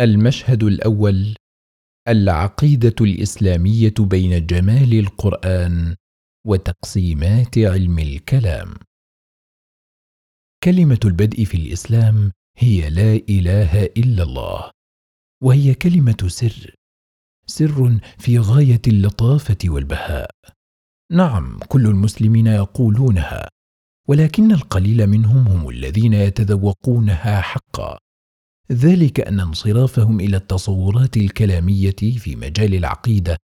المشهد الأول العقيدة الإسلامية بين جمال القرآن وتقسيمات علم الكلام. كلمة البدء في الإسلام هي لا إله إلا الله وهي كلمة سر سر في غاية اللطافة والبهاء. نعم كل المسلمين يقولونها ولكن القليل منهم هم الذين يتذوقونها حقا. ذلك أن انصرافهم إلى التصورات الكلامية في مجال العقيدة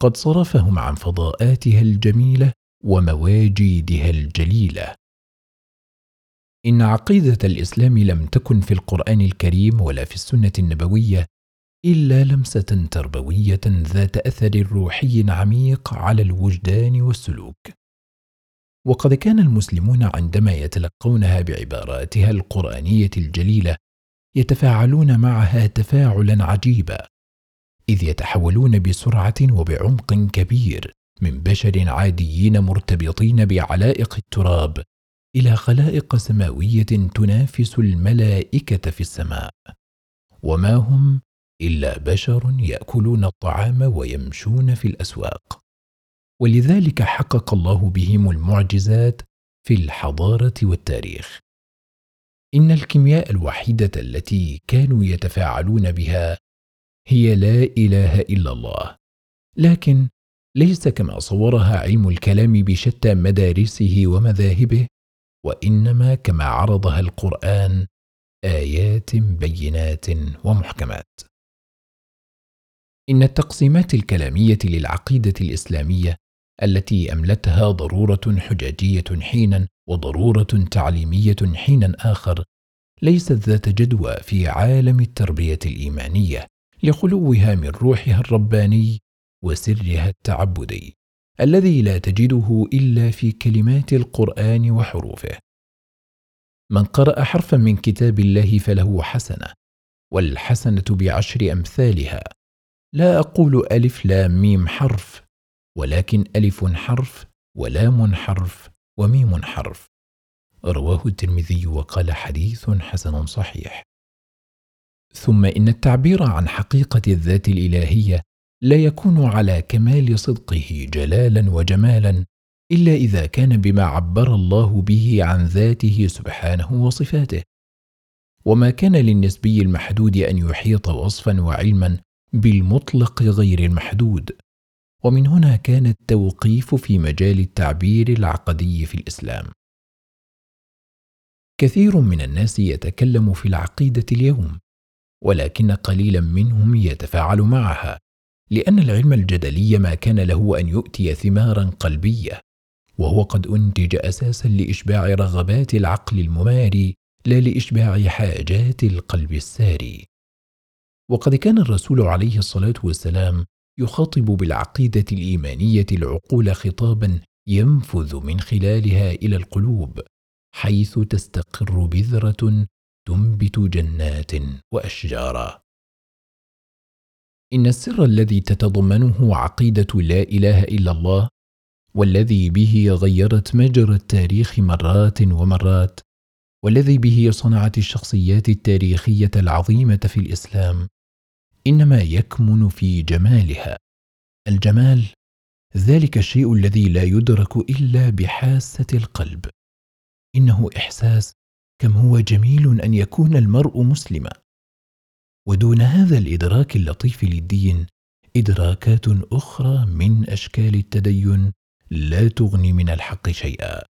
قد صرفهم عن فضاءاتها الجميلة ومواجيدها الجليلة. إن عقيدة الإسلام لم تكن في القرآن الكريم ولا في السنة النبوية إلا لمسة تربوية ذات أثر روحي عميق على الوجدان والسلوك. وقد كان المسلمون عندما يتلقونها بعباراتها القرآنية الجليلة يتفاعلون معها تفاعلا عجيبا إذ يتحولون بسرعة وبعمق كبير من بشر عاديين مرتبطين بعلائق التراب إلى خلائق سماوية تنافس الملائكة في السماء. وما هم إلا بشر يأكلون الطعام ويمشون في الأسواق. ولذلك حقق الله بهم المعجزات في الحضارة والتاريخ. إن الكيمياء الوحيدة التي كانوا يتفاعلون بها هي لا إله إلا الله. لكن ليس كما صورها علم الكلام بشتى مدارسه ومذاهبه وإنما كما عرضها القرآن آيات بينات ومحكمات. إن التقسيمات الكلامية للعقيدة الإسلامية التي أملتها ضرورة حجاجيه حينا وضرورة تعليمية حينا آخر ليست ذات جدوى في عالم التربية الإيمانية لخلوها من روحها الرباني وسرها التعبدي الذي لا تجده إلا في كلمات القرآن وحروفه. من قرأ حرفا من كتاب الله فله حسنة والحسنة بعشر أمثالها. لا أقول ألف لام ميم حرف ولكن ألف حرف ولام حرف. وميم حرف. رواه الترمذي وقال حديث حسن صحيح. ثم إن التعبير عن حقيقة الذات الإلهية لا يكون على كمال صدقه جلالا وجمالا إلا إذا كان بما عبر الله به عن ذاته سبحانه وصفاته. وما كان للنسبي المحدود أن يحيط وصفا وعلما بالمطلق غير المحدود. ومن هنا كان التوقيف في مجال التعبير العقدي في الإسلام. كثير من الناس يتكلم في العقيدة اليوم ولكن قليلا منهم يتفاعل معها لأن العلم الجدلي ما كان له أن يؤتي ثمارا قلبية وهو قد أنتج أساسا لإشباع رغبات العقل المماري لا لإشباع حاجات القلب الساري. وقد كان الرسول عليه الصلاة والسلام يخاطب بالعقيدة الإيمانية العقول خطابا ينفذ من خلالها إلى القلوب حيث تستقر بذرة تنبت جنات وأشجارا. إن السر الذي تتضمنه عقيدة لا إله إلا الله والذي به غيرت مجرى التاريخ مرات ومرات والذي به صنعت الشخصيات التاريخية العظيمة في الإسلام إنما يكمن في جمالها. الجمال ذلك الشيء الذي لا يدرك إلا بحاسة القلب. إنه إحساس كم هو جميل أن يكون المرء مسلما. ودون هذا الإدراك اللطيف للدين إدراكات أخرى من أشكال التدين لا تغني من الحق شيئا.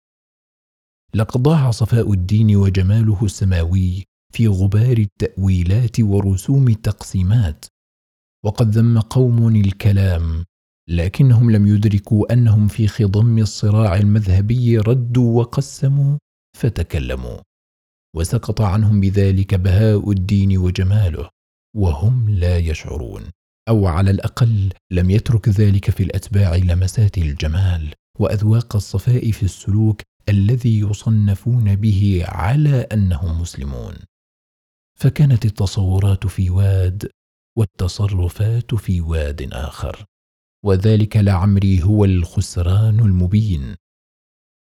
لقد ضاع صفاء الدين وجماله السماوي في غبار التأويلات ورسوم التقسيمات. وقد ذم قوم الكلام لكنهم لم يدركوا أنهم في خضم الصراع المذهبي ردوا وقسموا فتكلموا. وسقط عنهم بذلك بهاء الدين وجماله وهم لا يشعرون. أو على الأقل لم يترك ذلك في الأتباع لمسات الجمال وأذواق الصفاء في السلوك الذي يصنفون به على أنهم مسلمون. فكانت التصورات في واد والتصرفات في واد آخر. وذلك لعمري هو الخسران المبين.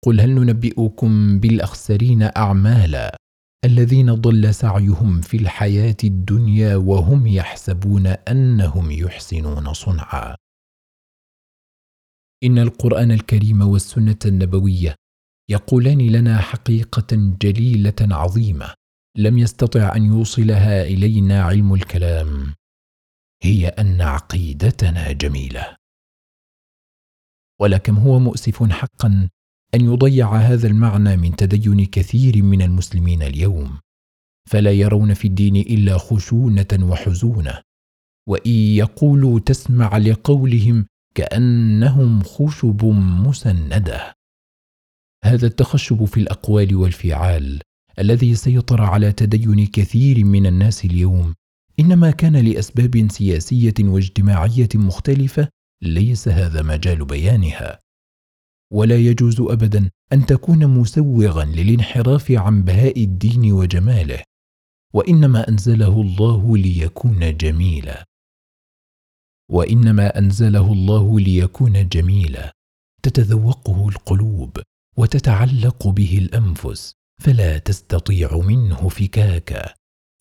قل هل ننبئكم بالأخسرين أعمالا الذين ضل سعيهم في الحياة الدنيا وهم يحسبون أنهم يحسنون صنعا. إن القرآن الكريم والسنة النبوية يقولان لنا حقيقة جليلة عظيمة. لم يستطع أن يوصلها إلينا علم الكلام. هي أن عقيدتنا جميلة. ولكن هو مؤسف حقا أن يضيع هذا المعنى من تدين كثير من المسلمين اليوم. فلا يرون في الدين إلا خشونة وحزونة. وإن يقولوا تسمع لقولهم كأنهم خشب مسندة. هذا التخشب في الأقوال والفعال الذي سيطر على تدين كثير من الناس اليوم. إنما كان لأسباب سياسية واجتماعية مختلفة ليس هذا مجال بيانها. ولا يجوز ابدا أن تكون مسوغا للانحراف عن بهاء الدين وجماله وإنما أنزله الله ليكون جميلا. وإنما أنزله الله ليكون جميلا. تتذوقه القلوب وتتعلق به الأنفس. فلا تستطيع منه فكاكا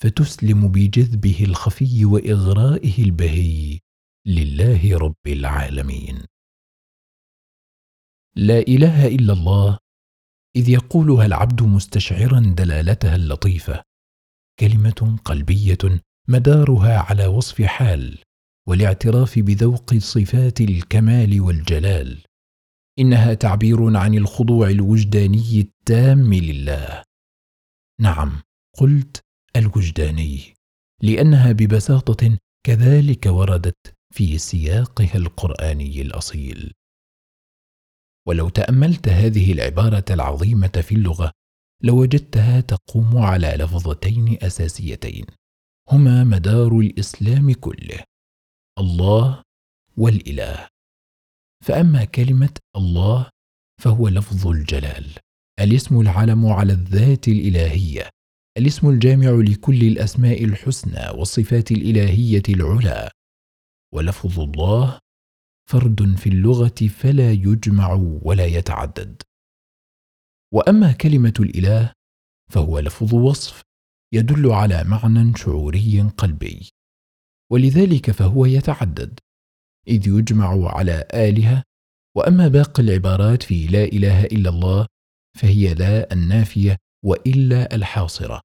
فتسلم بجذبه الخفي وإغرائه البهي. لله رب العالمين. لا إله إلا الله إذ يقولها العبد مستشعرا دلالتها اللطيفة كلمة قلبية مدارها على وصف حال والاعتراف بذوق صفات الكمال والجلال. إنها تعبير عن الخضوع الوجداني التام لله. نعم قلت الوجداني لأنها ببساطة كذلك وردت في سياقها القرآني الأصيل. ولو تأملت هذه العبارة العظيمة في اللغة لوجدتها تقوم على لفظتين أساسيتين هما مدار الإسلام كله الله والإله. فأما كلمة الله فهو لفظ الجلال الاسم العلم على الذات الإلهية الاسم الجامع لكل الأسماء الحسنى والصفات الإلهية العلى. ولفظ الله فرد في اللغة فلا يجمع ولا يتعدد. وأما كلمة الإله فهو لفظ وصف يدل على معنى شعوري قلبي ولذلك فهو يتعدد. إذ يجمع على آلهة وأما باقي العبارات في لا إله إلا الله فهي لا النافية وإلا الحاصرة.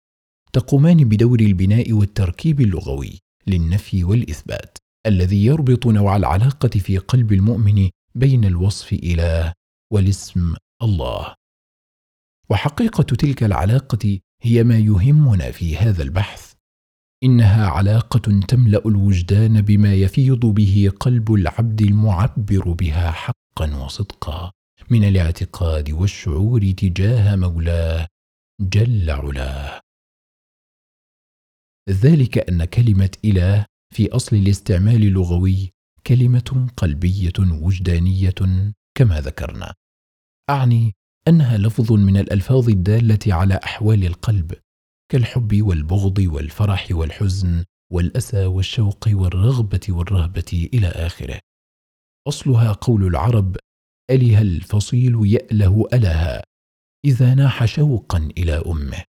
تقومان بدور البناء والتركيب اللغوي للنفي والإثبات الذي يربط نوع العلاقة في قلب المؤمن بين الوصف إله والاسم الله. وحقيقة تلك العلاقة هي ما يهمنا في هذا البحث. إنها علاقة تملأ الوجدان بما يفيض به قلب العبد المعبر بها حقا وصدقا من الاعتقاد والشعور تجاه مولاه جل علاه. ذلك أن كلمة إله في أصل الاستعمال اللغوي كلمة قلبية وجدانية كما ذكرنا. أعني أنها لفظ من الألفاظ الدالة على أحوال القلب كالحب والبغض والفرح والحزن والأسى والشوق والرغبة والرهبة إلى آخره. أصلها قول العرب اله الفصيل يأله الها إذا ناح شوقا إلى أمه.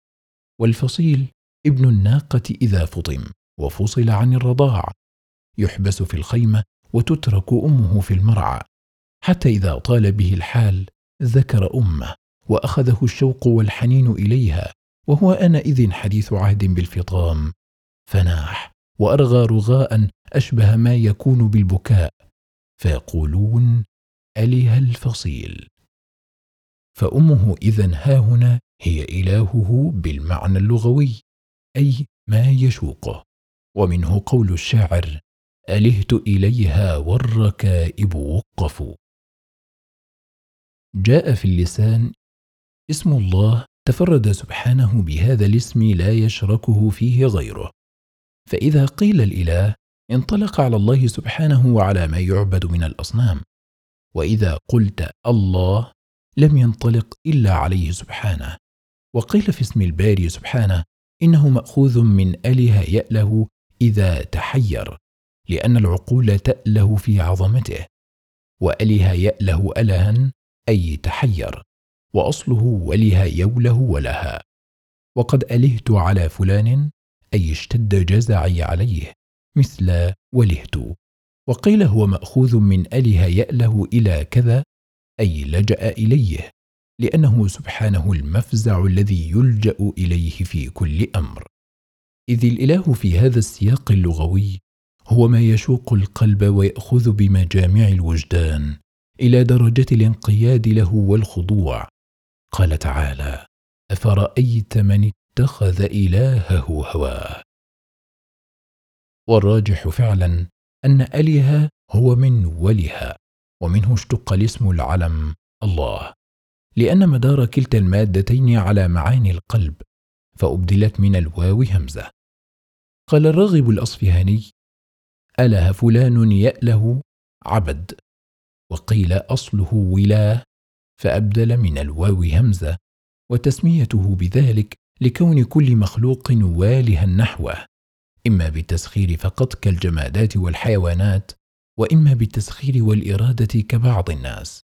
والفصيل ابن الناقة إذا فطم وفصل عن الرضاع. يحبس في الخيمة وتترك أمه في المرعى. حتى إذا طال به الحال ذكر أمه وأخذه الشوق والحنين إليها. وهو انئذ حديث عهد بالفطام. فناح. وأرغى رغاء أشبه ما يكون بالبكاء. فيقولون اله الفصيل. فأمه اذا ها هنا هي إلهه بالمعنى اللغوي أي ما يشوقه. ومنه قول الشاعر ألهت إليها والركائب وقفوا. جاء في اللسان اسم الله تفرد سبحانه بهذا الاسم لا يشركه فيه غيره. فإذا قيل الإله انطلق على الله سبحانه وعلى ما يعبد من الأصنام. وإذا قلت الله لم ينطلق إلا عليه سبحانه. وقيل في اسم الباري سبحانه إنه مأخوذ من اله يأله إذا تحير لأن العقول تأله في عظمته. واله يأله ألها أي تحير. وأصله وله يوله ولها. وقد ألهت على فلان أي اشتد جزعي عليه مثل ولهت. وقيل هو مأخوذ من أله يأله إلى كذا أي لجأ إليه لأنه سبحانه المفزع الذي يلجأ إليه في كل أمر. إذ الإله في هذا السياق اللغوي هو ما يشوق القلب ويأخذ بمجامع الوجدان إلى درجة الانقياد له والخضوع. قال تعالى أفرأيت من اتخذ إلهه هواه والراجح فعلا أن أله هو من ولها ومنه اشتق الاسم العلم الله. لأن مدار كلتا المادتين على معاني القلب فأبدلت من الواو همزة. قال الراغب الأصفهاني أله فلان يأله عبد؟ وقيل أصله ولاة. فأبدل من الواو همزة وتسميته بذلك لكون كل مخلوق والها نحوه إما بالتسخير فقط كالجمادات والحيوانات وإما بالتسخير والإرادة كبعض الناس.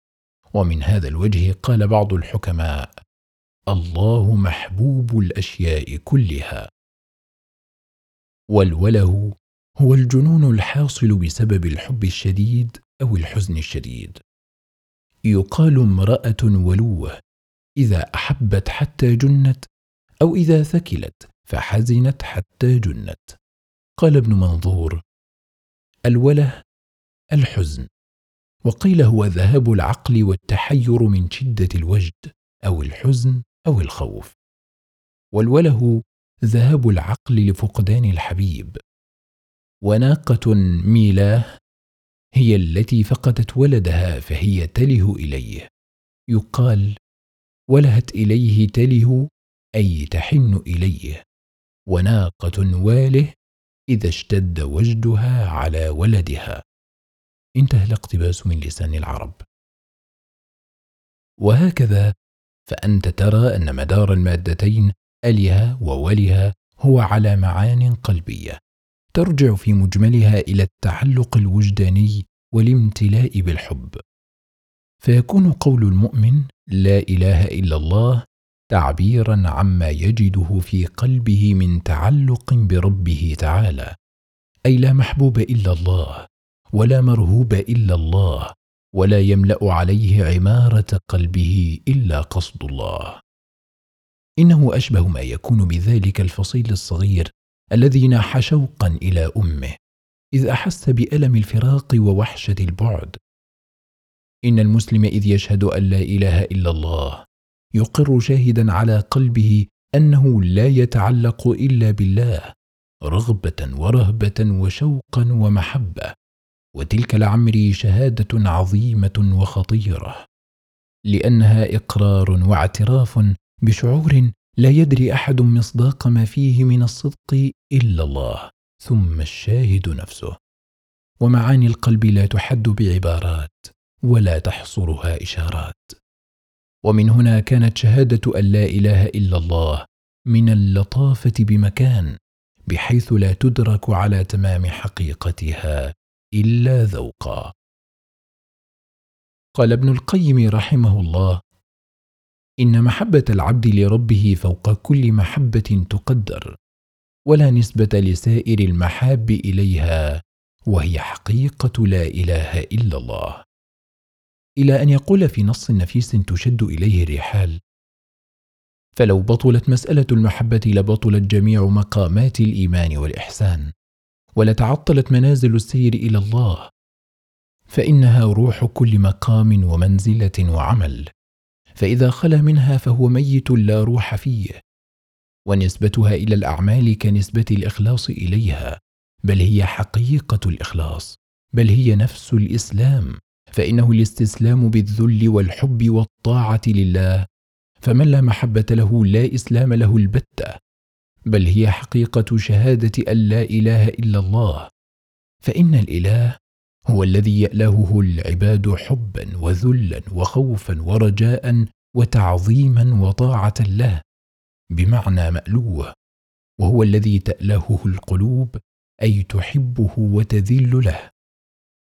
ومن هذا الوجه قال بعض الحكماء الله محبوب الأشياء كلها والوله هو الجنون الحاصل بسبب الحب الشديد أو الحزن الشديد. يقال امرأة ولوة إذا أحبت حتى جنت أو إذا ثكلت فحزنت حتى جنت. قال ابن منظور الوله الحزن. وقيل هو ذهاب العقل والتحير من شدة الوجد أو الحزن أو الخوف. والوله ذهاب العقل لفقدان الحبيب. وناقة ميلاه هي التي فقدت ولدها فهي تله إليه. يقال ولهت إليه تله أي تحن إليه. وناقة واله إذا اشتد وجدها على ولدها. انتهى الاقتباس من لسان العرب. وهكذا فأنت ترى أن مدار المادتين ألها وولها هو على معان قلبية. ترجع في مجملها إلى التعلق الوجداني والامتلاء بالحب. فيكون قول المؤمن لا إله إلا الله تعبيرا عما يجده في قلبه من تعلق بربه تعالى أي لا محبوب إلا الله ولا مرهوب إلا الله ولا يملأ عليه عمارة قلبه إلا قصد الله. إنه أشبه ما يكون بذلك الفصيل الصغير الذي ناح شوقا إلى أمه إذ أحس بألم الفراق ووحشة البعد. إن المسلم إذ يشهد أن لا إله إلا الله يقر شاهدا على قلبه أنه لا يتعلق إلا بالله رغبة ورهبة وشوقا ومحبة وتلك لعمري شهادة عظيمة وخطيرة لأنها إقرار واعتراف بشعور لا يدري أحد مصداق ما فيه من الصدق إلا الله ثم الشاهد نفسه. ومعاني القلب لا تحد بعبارات ولا تحصرها إشارات. ومن هنا كانت شهادة أن لا إله إلا الله من اللطافة بمكان بحيث لا تدرك على تمام حقيقتها إلا ذوقا. قال ابن القيم رحمه الله إن محبة العبد لربه فوق كل محبة تقدر ولا نسبة لسائر المحاب إليها وهي حقيقة لا إله إلا الله. إلى أن يقول في نص نفيس تشد إليه الرحال فلو بطلت مسألة المحبة لبطلت جميع مقامات الإيمان والإحسان ولتعطلت منازل السير إلى الله فإنها روح كل مقام ومنزلة وعمل. فإذا خلا منها فهو ميت لا روح فيه ونسبتها إلى الأعمال كنسبة الإخلاص إليها بل هي حقيقة الإخلاص بل هي نفس الإسلام فإنه الاستسلام بالذل والحب والطاعة لله فمن لا محبة له لا إسلام له البتة بل هي حقيقة شهادة أن لا إله إلا الله فإن الإله هو الذي يألهه العباد حبا وذلا وخوفا ورجاء وتعظيما وطاعة له بمعنى مألوه وهو الذي تألهه القلوب أي تحبه وتذل له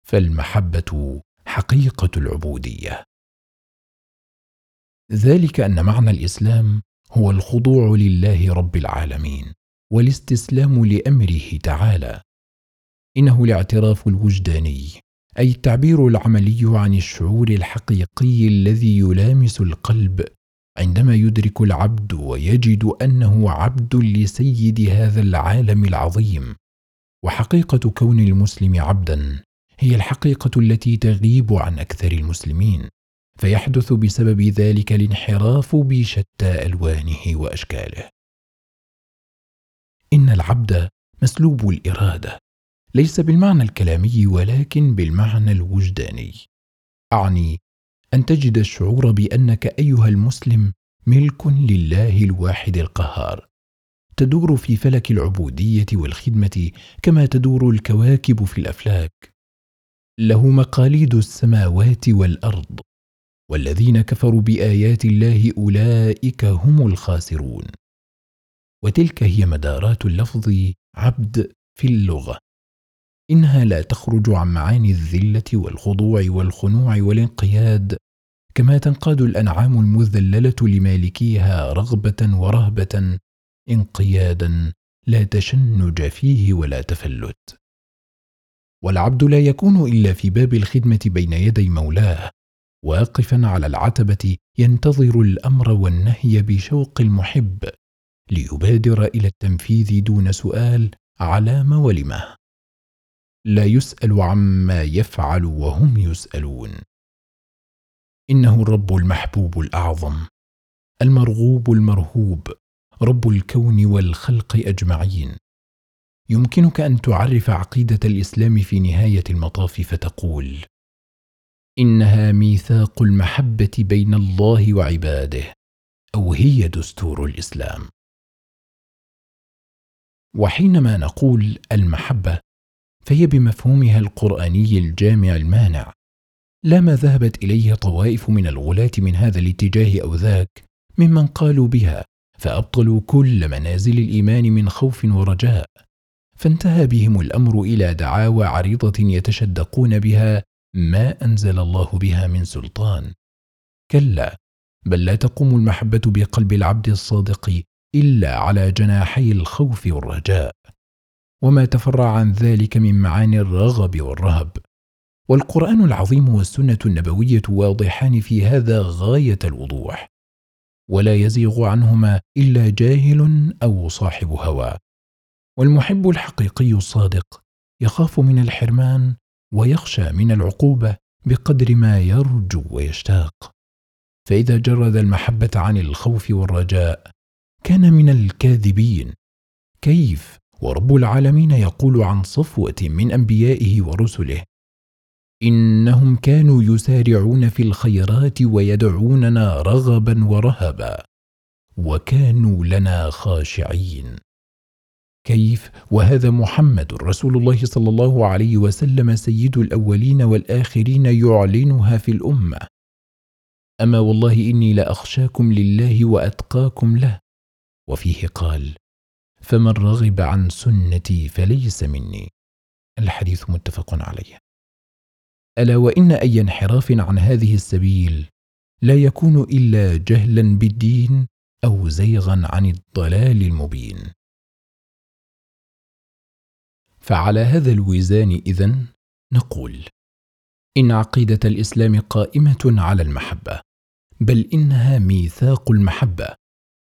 فالمحبة حقيقة العبودية. ذلك أن معنى الإسلام هو الخضوع لله رب العالمين والاستسلام لأمره تعالى. إنه الاعتراف الوجداني أي التعبير العملي عن الشعور الحقيقي الذي يلامس القلب عندما يدرك العبد ويجد أنه عبد لسيد هذا العالم العظيم. وحقيقة كون المسلم عبدا هي الحقيقة التي تغيب عن أكثر المسلمين فيحدث بسبب ذلك الانحراف بشتى ألوانه وأشكاله. إن العبد مسلوب الإرادة. ليس بالمعنى الكلامي ولكن بالمعنى الوجداني. أعني أن تجد الشعور بأنك أيها المسلم ملك لله الواحد القهار. تدور في فلك العبودية والخدمة كما تدور الكواكب في الأفلاك. له مقاليد السماوات والأرض والذين كفروا بآيات الله أولئك هم الخاسرون. وتلك هي مدارات اللفظ عبد في اللغة. إنها لا تخرج عن معاني الذلة والخضوع والخنوع والانقياد كما تنقاد الأنعام المذللة لمالكيها رغبة ورهبة انقيادا لا تشنج فيه ولا تفلت. والعبد لا يكون إلا في باب الخدمة بين يدي مولاه واقفا على العتبة ينتظر الأمر والنهي بشوق المحب ليبادر إلى التنفيذ دون سؤال علام ولمه لا يسأل عما يفعل وهم يسألون. إنه الرب المحبوب الأعظم المرغوب المرهوب رب الكون والخلق أجمعين. يمكنك أن تعرف عقيدة الإسلام في نهاية المطاف فتقول إنها ميثاق المحبة بين الله وعباده أو هي دستور الإسلام. وحينما نقول المحبة فهي بمفهومها القرآني الجامع المانع. لا ما ذهبت اليه طوائف من الغلاة من هذا الاتجاه أو ذاك ممن قالوا بها فأبطلوا كل منازل الإيمان من خوف ورجاء. فانتهى بهم الأمر إلى دعاوى عريضة يتشدقون بها ما أنزل الله بها من سلطان. كلا بل لا تقوم المحبة بقلب العبد الصادق إلا على جناحي الخوف والرجاء. وما تفرع عن ذلك من معاني الرغب والرهب. والقرآن العظيم والسنة النبوية واضحان في هذا غاية الوضوح. ولا يزيغ عنهما إلا جاهل أو صاحب هوى. والمحب الحقيقي الصادق يخاف من الحرمان ويخشى من العقوبة بقدر ما يرجو ويشتاق. فإذا جرد المحبة عن الخوف والرجاء كان من الكاذبين. كيف؟ ورب العالمين يقول عن صفوة من أنبيائه ورسله إنهم كانوا يسارعون في الخيرات ويدعوننا رغبا ورهبا وكانوا لنا خاشعين. كيف؟ وهذا محمد رسول الله صلى الله عليه وسلم سيد الأولين والآخرين يعلنها في الأمة. أما والله إني لأخشاكم لله وأتقاكم له. وفيه قال فمن رغب عن سنتي فليس مني. الحديث متفق عليه. ألا وإن أي انحراف عن هذه السبيل لا يكون إلا جهلا بالدين أو زيغا عن الضلال المبين. فعلى هذا الوزان إذن نقول إن عقيدة الإسلام قائمة على المحبة بل إنها ميثاق المحبة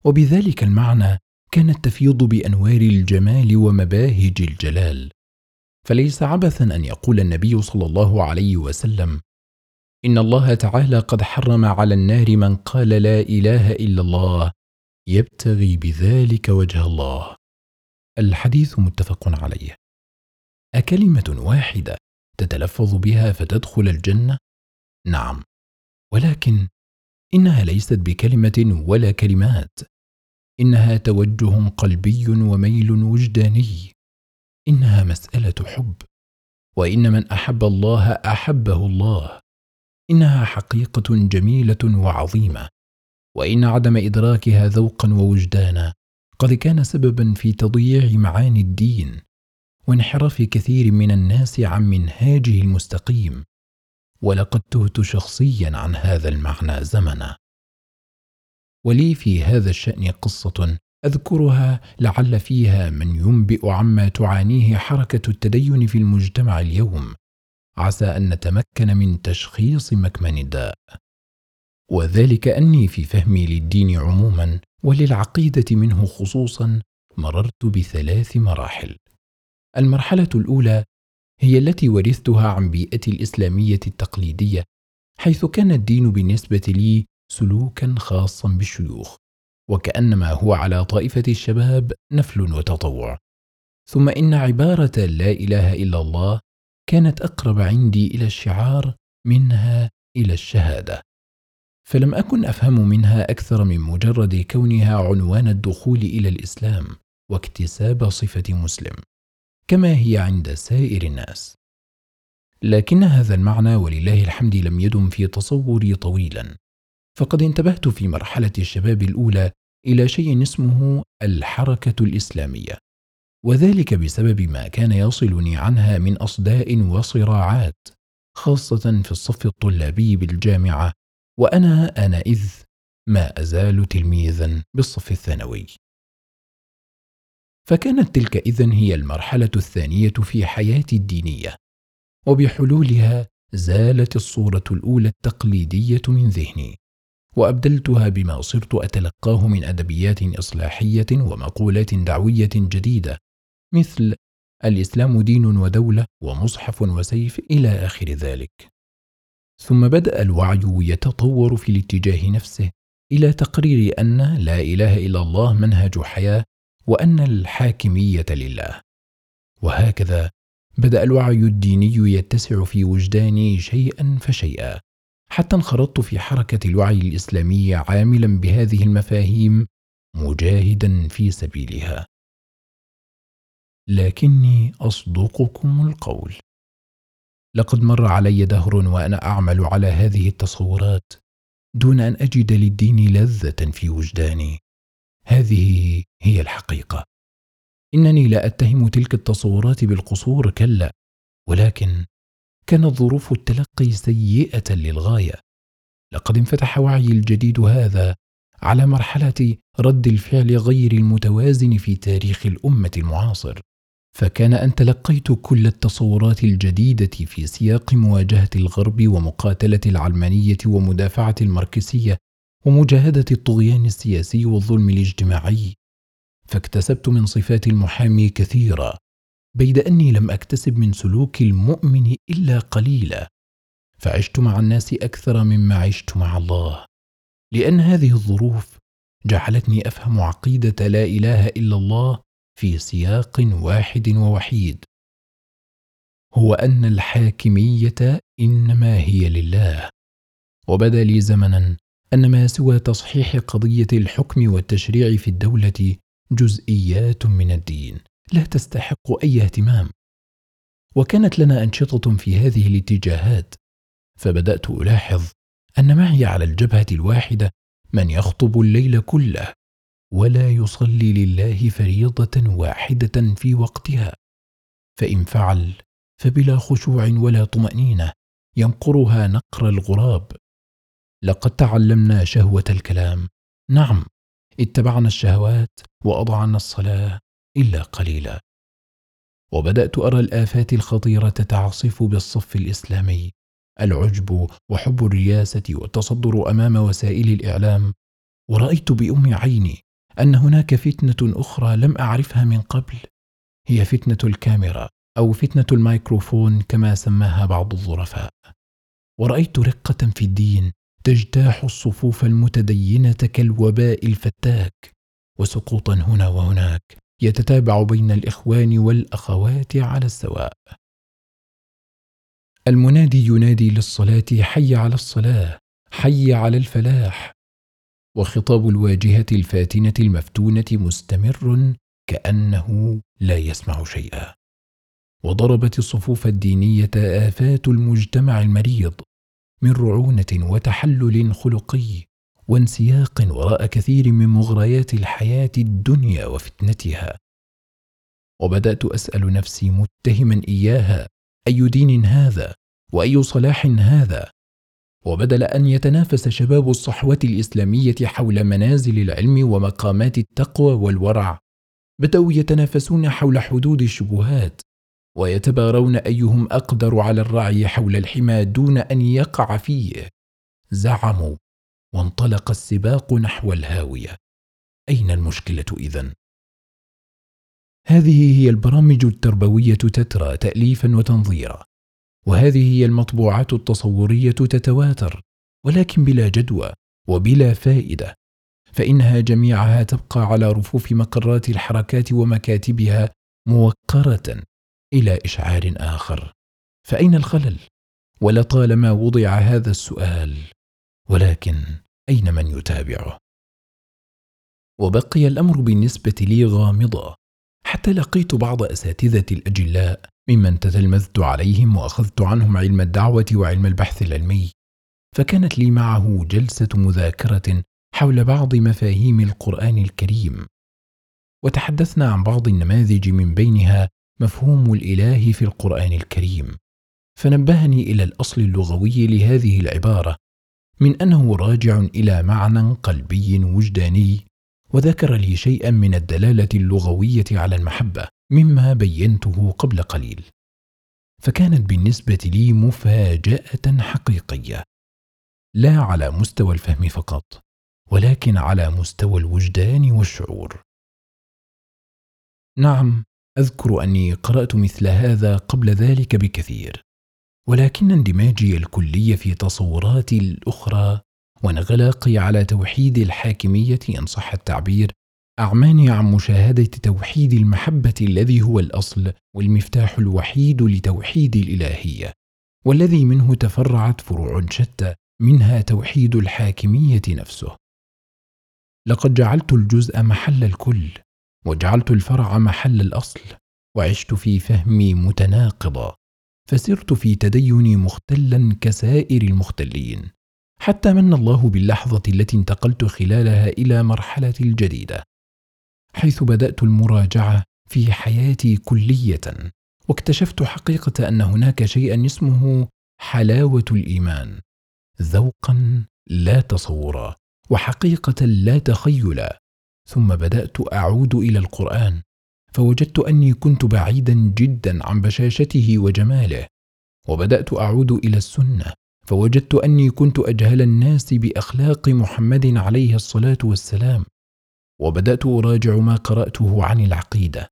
وبذلك المعنى كانت تفيض بأنوار الجمال ومباهج الجلال. فليس عبثا أن يقول النبي صلى الله عليه وسلم إن الله تعالى قد حرم على النار من قال لا إله إلا الله يبتغي بذلك وجه الله. الحديث متفق عليه. أكلمة واحدة تتلفظ بها فتدخل الجنة؟ نعم ولكن إنها ليست بكلمة ولا كلمات. إنها توجه قلبي وميل وجداني. إنها مسألة حب. وإن من أحب الله أحبه الله. إنها حقيقة جميلة وعظيمة. وإن عدم إدراكها ذوقا ووجدانا. قد كان سببا في تضييع معاني الدين. وانحراف كثير من الناس عن منهاجه المستقيم. ولقد تهت شخصيا عن هذا المعنى زمنا. ولي في هذا الشأن قصة أذكرها لعل فيها من ينبئ عما تعانيه حركة التدين في المجتمع اليوم. عسى أن نتمكن من تشخيص مكمن الداء وذلك أني في فهمي للدين عموما وللعقيدة منه خصوصا مررت بثلاث مراحل. المرحلة الأولى هي التي ورثتها عن بيئتي الإسلامية التقليدية حيث كان الدين بالنسبة لي سلوكا خاصا بالشيوخ وكأنما هو على طائفة الشباب نفل وتطوع. ثم إن عبارة لا إله إلا الله كانت أقرب عندي إلى الشعار منها إلى الشهادة. فلم أكن أفهم منها أكثر من مجرد كونها عنوان الدخول إلى الإسلام واكتساب صفة مسلم كما هي عند سائر الناس. لكن هذا المعنى ولله الحمد لم يدم في تصوري طويلا. فقد انتبهت في مرحلة الشباب الأولى إلى شيء اسمه الحركة الإسلامية وذلك بسبب ما كان يصلني عنها من أصداء وصراعات خاصة في الصف الطلابي بالجامعة وأنا انئذ ما أزال تلميذا بالصف الثانوي. فكانت تلك إذن هي المرحلة الثانية في حياتي الدينية وبحلولها زالت الصورة الأولى التقليدية من ذهني. وأبدلتها بما صرت أتلقاه من أدبيات إصلاحية ومقولات دعوية جديدة مثل الإسلام دين ودولة ومصحف وسيف إلى آخر ذلك. ثم بدأ الوعي يتطور في الاتجاه نفسه إلى تقرير أن لا إله إلا الله منهج حياة وأن الحاكمية لله. وهكذا بدأ الوعي الديني يتسع في وجداني شيئا فشيئا. حتى انخرطت في حركة الوعي الإسلامي عاملا بهذه المفاهيم مجاهدا في سبيلها. لكني أصدقكم القول. لقد مر علي دهر وأنا أعمل على هذه التصورات دون أن أجد للدين لذة في وجداني. هذه هي الحقيقة. إنني لا أتهم تلك التصورات بالقصور كلا ولكن كانت ظروف التلقي سيئة للغاية. لقد انفتح وعي الجديد هذا على مرحلة رد الفعل غير المتوازن في تاريخ الأمة المعاصر. فكان أن تلقيت كل التصورات الجديدة في سياق مواجهة الغرب ومقاتلة العلمانية ومدافعة الماركسية ومجاهدة الطغيان السياسي والظلم الاجتماعي. فاكتسبت من صفات المحامي كثيرا بيد أني لم أكتسب من سلوك المؤمن إلا قليلا فعشت مع الناس أكثر مما عشت مع الله. لأن هذه الظروف جعلتني أفهم عقيدة لا إله إلا الله في سياق واحد ووحيد. هو أن الحاكمية إنما هي لله وبدا لي زمنا أن ما سوى تصحيح قضية الحكم والتشريع في الدولة جزئيات من الدين. لا تستحق أي اهتمام. وكانت لنا أنشطة في هذه الاتجاهات فبدأت ألاحظ أن معي على الجبهة الواحدة من يخطب الليل كله ولا يصلي لله فريضة واحدة في وقتها. فإن فعل فبلا خشوع ولا طمأنينة ينقرها نقر الغراب. لقد تعلمنا شهوة الكلام. نعم اتبعنا الشهوات وأضعنا الصلاة. إلا قليلا. وبدأت أرى الآفات الخطيرة تعصف بالصف الإسلامي. العجب وحب الرياسة والتصدر أمام وسائل الإعلام. ورأيت بأم عيني أن هناك فتنة أخرى لم أعرفها من قبل. هي فتنة الكاميرا أو فتنة الميكروفون كما سماها بعض الظرفاء. ورأيت رقة في الدين تجتاح الصفوف المتدينة كالوباء الفتاك. وسقوطا هنا وهناك. يتتابع بين الإخوان والأخوات على السواء. المنادي ينادي للصلاة حي على الصلاة حي على الفلاح. وخطاب الواجهة الفاتنة المفتونة مستمر كأنه لا يسمع شيئا. وضربت الصفوف الدينية آفات المجتمع المريض من رعونة وتحلل خلقي. وانسياق وراء كثير من مغريات الحياة الدنيا وفتنتها. وبدأت أسأل نفسي متهما إياها أي دين هذا؟ وأي صلاح هذا؟ وبدل أن يتنافس شباب الصحوة الإسلامية حول منازل العلم ومقامات التقوى والورع بدأوا يتنافسون حول حدود الشبهات ويتبارون أيهم أقدر على الرعي حول الحمى دون أن يقع فيه. زعموا وانطلق السباق نحو الهاوية. أين المشكلة اذن هذه هي البرامج التربوية تترى تاليفا وتنظيرا وهذه هي المطبوعات التصورية تتواتر ولكن بلا جدوى وبلا فائدة فإنها جميعها تبقى على رفوف مقرات الحركات ومكاتبها موقرة إلى إشعار آخر. فأين الخلل؟ ولطالما وضع هذا السؤال ولكن أين من يتابعه؟ وبقي الأمر بالنسبة لي غامضا حتى لقيت بعض أساتذة الأجلاء ممن تتلمذت عليهم وأخذت عنهم علم الدعوة وعلم البحث العلمي. فكانت لي معه جلسة مذاكرة حول بعض مفاهيم القرآن الكريم. وتحدثنا عن بعض النماذج من بينها مفهوم الإله في القرآن الكريم. فنبهني إلى الأصل اللغوي لهذه العبارة من أنه راجع إلى معنى قلبي وجداني وذكر لي شيئا من الدلالة اللغوية على المحبة مما بينته قبل قليل. فكانت بالنسبة لي مفاجأة حقيقية لا على مستوى الفهم فقط ولكن على مستوى الوجدان والشعور. نعم أذكر أني قرأت مثل هذا قبل ذلك بكثير. ولكن اندماجي الكلي في تصوراتي الأخرى وانغلاقي على توحيد الحاكمية إن صح التعبير أعماني عن مشاهدة توحيد المحبة الذي هو الأصل والمفتاح الوحيد لتوحيد الإلهية والذي منه تفرعت فروع شتى منها توحيد الحاكمية نفسه. لقد جعلت الجزء محل الكل وجعلت الفرع محل الأصل وعشت في فهمي متناقضا. فسرت في تديني مختلا كسائر المختلين حتى من الله باللحظة التي انتقلت خلالها إلى مرحلة الجديدة حيث بدأت المراجعة في حياتي كلية واكتشفت حقيقة أن هناك شيئا اسمه حلاوة الإيمان ذوقا لا تصورا وحقيقة لا تخيلا ثم بدأت أعود إلى القرآن فوجدت أني كنت بعيدا جدا عن بشاشته وجماله وبدأت أعود إلى السنة فوجدت أني كنت أجهل الناس بأخلاق محمد عليه الصلاة والسلام وبدأت أراجع ما قرأته عن العقيدة.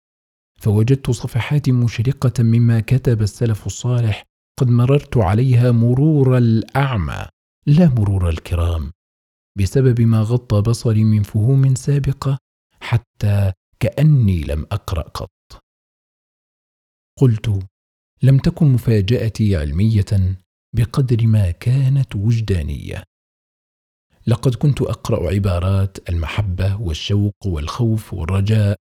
فوجدت صفحات مشرقة مما كتب السلف الصالح قد مررت عليها مرور الأعمى لا مرور الكرام بسبب ما غطى بصري من فهوم سابقة حتى كأني لم أقرأ قط. قلت لم تكن مفاجأتي علمية بقدر ما كانت وجدانية. لقد كنت أقرأ عبارات المحبة والشوق والخوف والرجاء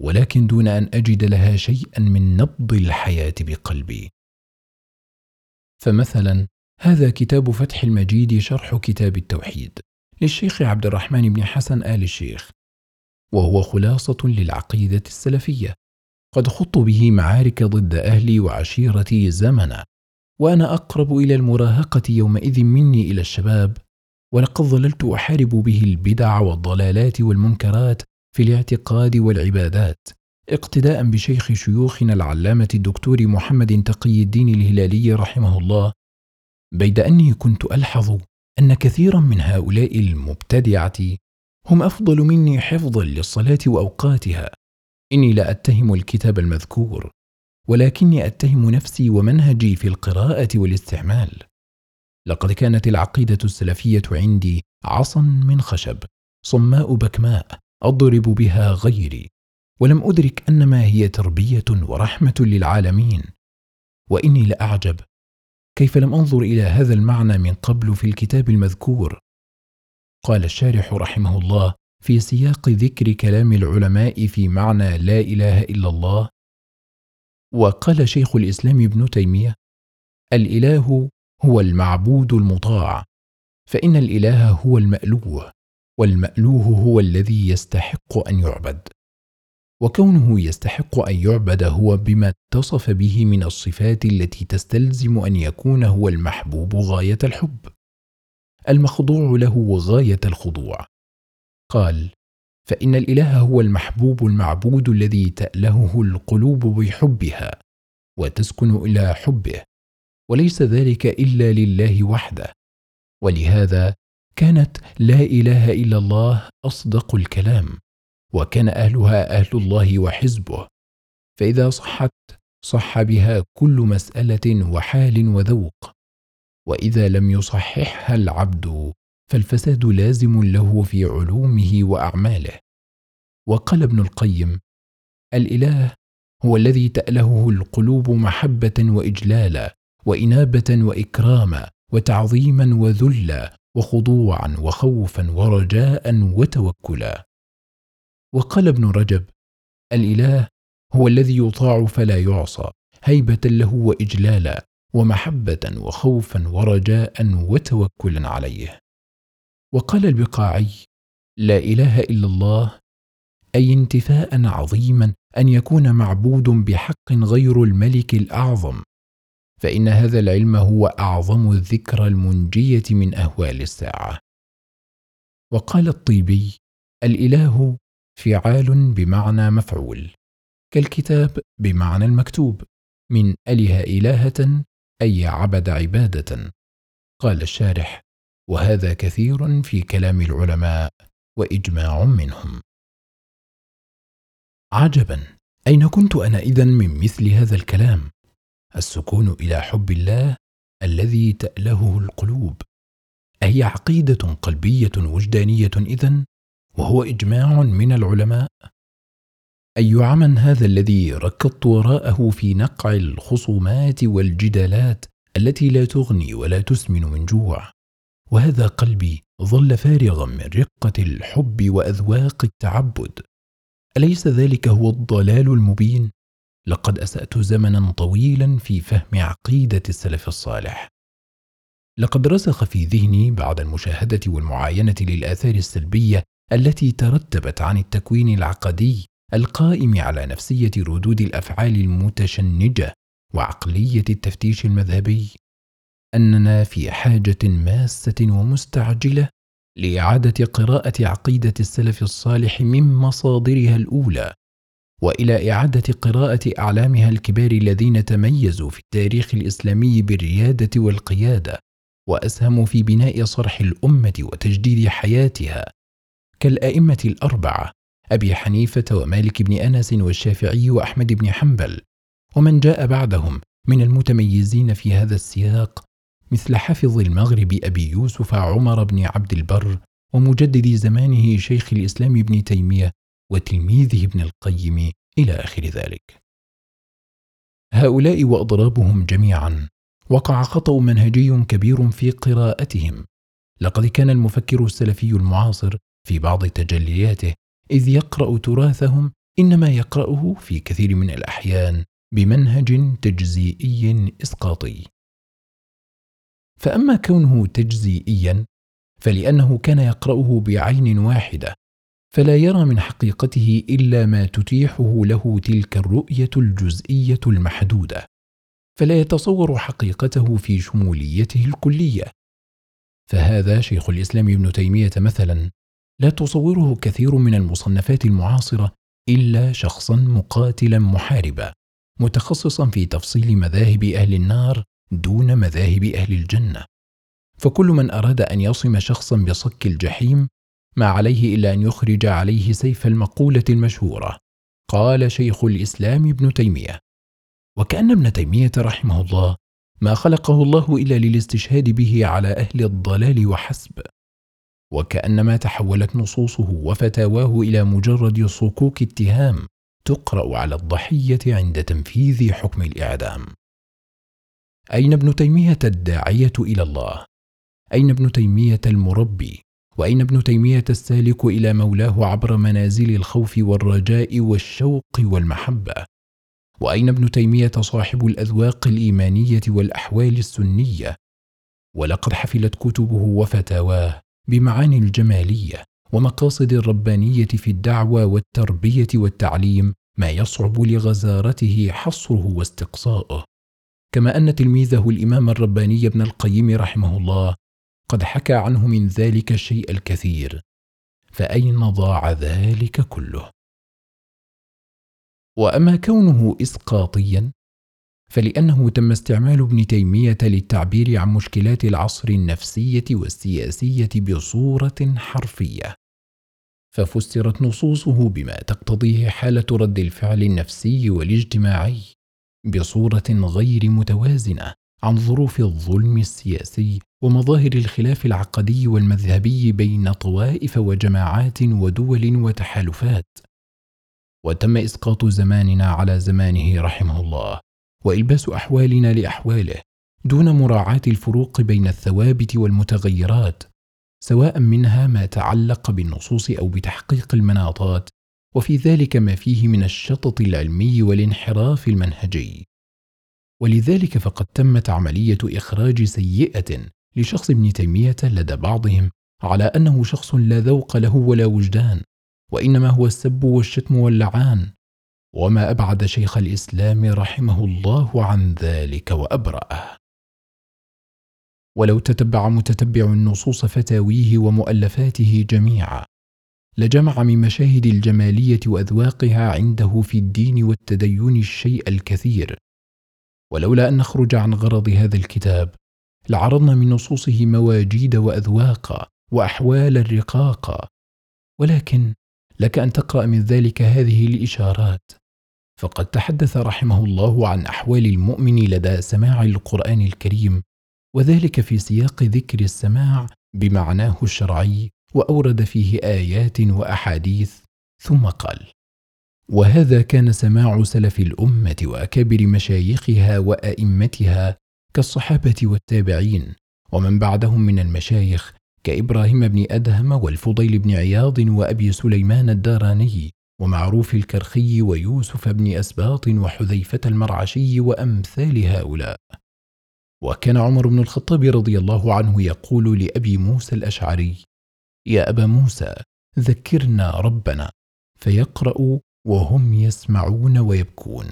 ولكن دون أن أجد لها شيئا من نبض الحياة بقلبي. فمثلا هذا كتاب فتح المجيد شرح كتاب التوحيد للشيخ عبد الرحمن بن حسن آل الشيخ. وهو خلاصة للعقيدة السلفية. قد خضت به معارك ضد أهلي وعشيرتي زمنا وأنا أقرب إلى المراهقة يومئذ مني إلى الشباب ولقد ظللت أحارب به البدع والضلالات والمنكرات في الاعتقاد والعبادات. اقتداء بشيخ شيوخنا العلامة الدكتور محمد تقي الدين الهلالي رحمه الله. بيد أني كنت ألحظ أن كثيرا من هؤلاء المبتدعة هم أفضل مني حفظا للصلاة وأوقاتها. إني لا أتهم الكتاب المذكور ولكني أتهم نفسي ومنهجي في القراءة والاستعمال. لقد كانت العقيدة السلفية عندي عصا من خشب صماء بكماء أضرب بها غيري. ولم أدرك انما هي تربية ورحمة للعالمين. وإني لأعجب. كيف لم أنظر إلى هذا المعنى من قبل في الكتاب المذكور؟ قال الشارح رحمه الله في سياق ذكر كلام العلماء في معنى لا إله إلا الله. وقال شيخ الإسلام ابن تيمية الإله هو المعبود المطاع فإن الإله هو المألوه والمألوه هو الذي يستحق أن يعبد. وكونه يستحق أن يعبد هو بما اتصف به من الصفات التي تستلزم أن يكون هو المحبوب غاية الحب. المخضوع له غاية الخضوع. قال فإن الإله هو المحبوب المعبود الذي تألهه القلوب بحبها وتسكن إلى حبه وليس ذلك إلا لله وحده. ولهذا كانت لا إله إلا الله أصدق الكلام وكان أهلها أهل الله وحزبه. فإذا صحت صح بها كل مسألة وحال وذوق. وإذا لم يصححها العبد فالفساد لازم له في علومه وأعماله. وقال ابن القيم الإله هو الذي تألهه القلوب محبة واجلالا وإنابة واكراما وتعظيما وذلا وخضوعا وخوفا ورجاء وتوكلا. وقال ابن رجب الإله هو الذي يطاع فلا يعصى هيبة له وإجلالا ومحبة وخوفا ورجاء وتوكلا عليه. وقال البقاعي لا إله إلا الله. أي انتفاء عظيما أن يكون معبود بحق غير الملك الأعظم. فإن هذا العلم هو أعظم الذكرى المنجية من أهوال الساعة. وقال الطيبي الإله فعال بمعنى مفعول كالكتاب بمعنى المكتوب من أله إلهة أي عبد عبادة؟ قال الشارح وهذا كثير في كلام العلماء وإجماع منهم. عجبا. أين كنت أنا اذا من مثل هذا الكلام؟ السكون إلى حب الله الذي تالهه القلوب. أهي عقيدة قلبية وجدانية اذن وهو إجماع من العلماء؟ أي عمى هذا الذي ركضت وراءه في نقع الخصومات والجدالات التي لا تغني ولا تسمن من جوع؟ وهذا قلبي ظل فارغا من رقة الحب وأذواق التعبد. أليس ذلك هو الضلال المبين؟ لقد أسأت زمنا طويلا في فهم عقيدة السلف الصالح. لقد رسخ في ذهني بعد المشاهدة والمعاينة للآثار السلبية التي ترتبت عن التكوين العقدي القائم على نفسية ردود الأفعال المتشنجة وعقلية التفتيش المذهبي أننا في حاجة ماسة ومستعجلة لإعادة قراءة عقيدة السلف الصالح من مصادرها الأولى وإلى إعادة قراءة أعلامها الكبار الذين تميزوا في التاريخ الإسلامي بالريادة والقيادة واسهموا في بناء صرح الأمة وتجديد حياتها كالأئمة الأربعة أبي حنيفة ومالك بن أنس والشافعي وأحمد بن حنبل ومن جاء بعدهم من المتميزين في هذا السياق مثل حافظ المغرب أبي يوسف عمر بن عبد البر ومجدد زمانه شيخ الإسلام ابن تيمية وتلميذه ابن القيم إلى آخر ذلك. هؤلاء وأضرابهم جميعا وقع خطأ منهجي كبير في قراءتهم. لقد كان المفكر السلفي المعاصر في بعض تجلياته إذ يقرأ تراثهم إنما يقرأه في كثير من الأحيان بمنهج تجزيئي إسقاطي. فأما كونه تجزيئيا فلأنه كان يقرأه بعين واحدة فلا يرى من حقيقته إلا ما تتيحه له تلك الرؤية الجزئية المحدودة فلا يتصور حقيقته في شموليته الكلية. فهذا شيخ الإسلام ابن تيمية مثلا لا تصوره كثير من المصنفات المعاصرة إلا شخصا مقاتلا محاربا متخصصا في تفصيل مذاهب أهل النار دون مذاهب أهل الجنة. فكل من أراد أن يصم شخصا بصك الجحيم ما عليه إلا أن يخرج عليه سيف المقولة المشهورة. قال شيخ الإسلام ابن تيمية. وكأن ابن تيمية رحمه الله ما خلقه الله إلا للاستشهاد به على أهل الضلال وحسب. وكأنما تحولت نصوصه وفتاواه إلى مجرد صكوك اتهام تقرأ على الضحية عند تنفيذ حكم الإعدام. أين ابن تيمية الداعية إلى الله؟ أين ابن تيمية المربي؟ وأين ابن تيمية السالك إلى مولاه عبر منازل الخوف والرجاء والشوق والمحبة؟ وأين ابن تيمية صاحب الأذواق الإيمانية والأحوال السنية؟ ولقد حفلت كتبه وفتاواه بمعاني الجمالية ومقاصد الربانية في الدعوة والتربية والتعليم ما يصعب لغزارته حصره واستقصاؤه كما أن تلميذه الإمام الرباني ابن القيم رحمه الله قد حكى عنه من ذلك الشيء الكثير فأين ضاع ذلك كله؟ وأما كونه إسقاطيا فلأنه تم استعمال ابن تيمية للتعبير عن مشكلات العصر النفسية والسياسية بصورة حرفية. ففسرت نصوصه بما تقتضيه حالة رد الفعل النفسي والاجتماعي بصورة غير متوازنة عن ظروف الظلم السياسي ومظاهر الخلاف العقدي والمذهبي بين طوائف وجماعات ودول وتحالفات. وتم إسقاط زماننا على زمانه رحمه الله. وإلباس أحوالنا لأحواله دون مراعاة الفروق بين الثوابت والمتغيرات سواء منها ما تعلق بالنصوص أو بتحقيق المناطات وفي ذلك ما فيه من الشطط العلمي والانحراف المنهجي. ولذلك فقد تمت عملية إخراج سيئة لشخص ابن تيمية لدى بعضهم على أنه شخص لا ذوق له ولا وجدان وإنما هو السب والشتم واللعان. وما أبعد شيخ الإسلام رحمه الله عن ذلك وأبرأه. ولو تتبع متتبع النصوص فتاويه ومؤلفاته جميعا لجمع من مشاهد الجمالية وأذواقها عنده في الدين والتدين الشيء الكثير. ولولا أن نخرج عن غرض هذا الكتاب لعرضنا من نصوصه مواجيد واذواقا واحوالا رقاقا ولكن لك أن تقرأ من ذلك هذه الإشارات. فقد تحدث رحمه الله عن أحوال المؤمن لدى سماع القرآن الكريم وذلك في سياق ذكر السماع بمعناه الشرعي وأورد فيه آيات وأحاديث ثم قال وهذا كان سماع سلف الأمة وأكابر مشايخها وأئمتها كالصحابة والتابعين ومن بعدهم من المشايخ كابراهيم بن أدهم والفضيل بن عياض وأبي سليمان الداراني ومعروف الكرخي ويوسف بن أسباط وحذيفة المرعشي وأمثال هؤلاء. وكان عمر بن الخطاب رضي الله عنه يقول لأبي موسى الأشعري يا أبا موسى ذكرنا ربنا فيقرأ وهم يسمعون ويبكون.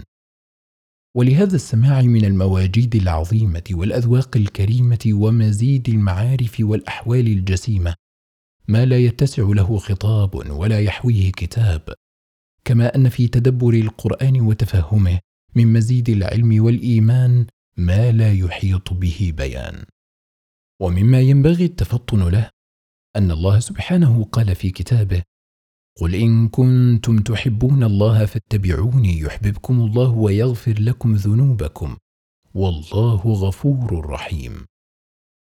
ولهذا السماع من المواجيد العظيمة والأذواق الكريمة ومزيد المعارف والأحوال الجسيمة ما لا يتسع له خطاب ولا يحويه كتاب كما أن في تدبر القرآن وتفهمه من مزيد العلم والإيمان ما لا يحيط به بيان. ومما ينبغي التفطن له أن الله سبحانه قال في كتابه قل ان كنتم تحبون الله فاتبعوني يحببكم الله ويغفر لكم ذنوبكم والله غفور رحيم.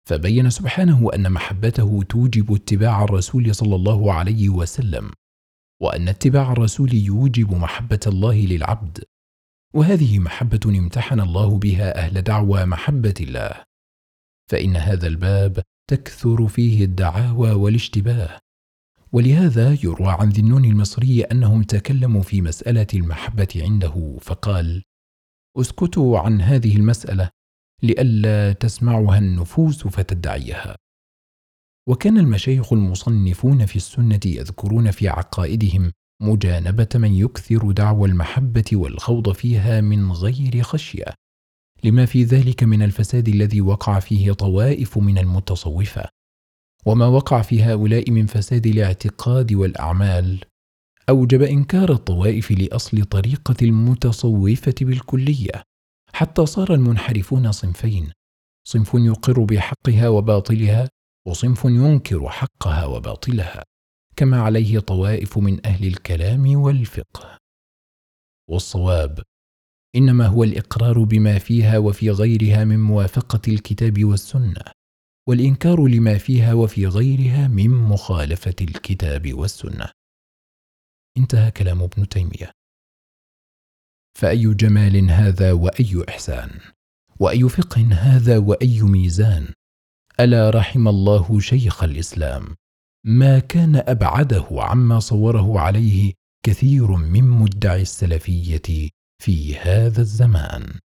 فبين سبحانه ان محبته توجب اتباع الرسول صلى الله عليه وسلم وان اتباع الرسول يوجب محبه الله للعبد وهذه محبه امتحن الله بها أهل دعوى محبه الله فان هذا الباب تكثر فيه الدعاوى والاشتباه ولهذا يروى عن ذي النون المصري أنهم تكلموا في مسألة المحبة عنده فقال أسكتوا عن هذه المسألة لئلا تسمعها النفوس فتدعيها. وكان المشايخ المصنفون في السنة يذكرون في عقائدهم مجانبة من يكثر دعوى المحبة والخوض فيها من غير خشية لما في ذلك من الفساد الذي وقع فيه طوائف من المتصوفة. وما وقع في هؤلاء من فساد الاعتقاد والأعمال. أوجب إنكار الطوائف لأصل طريقة المتصوفة بالكلية. حتى صار المنحرفون صنفين. صنف يقر بحقها وباطلها وصنف ينكر حقها وباطلها. كما عليه طوائف من أهل الكلام والفقه. والصواب إنما هو الإقرار بما فيها وفي غيرها من موافقة الكتاب والسنة. والإنكار لما فيها وفي غيرها من مخالفة الكتاب والسنة. انتهى كلام ابن تيمية. فأي جمال هذا وأي إحسان؟ وأي فقه هذا وأي ميزان؟ ألا رحم الله شيخ الإسلام؟ ما كان أبعده عما صوره عليه كثير من مدعي السلفية في هذا الزمان.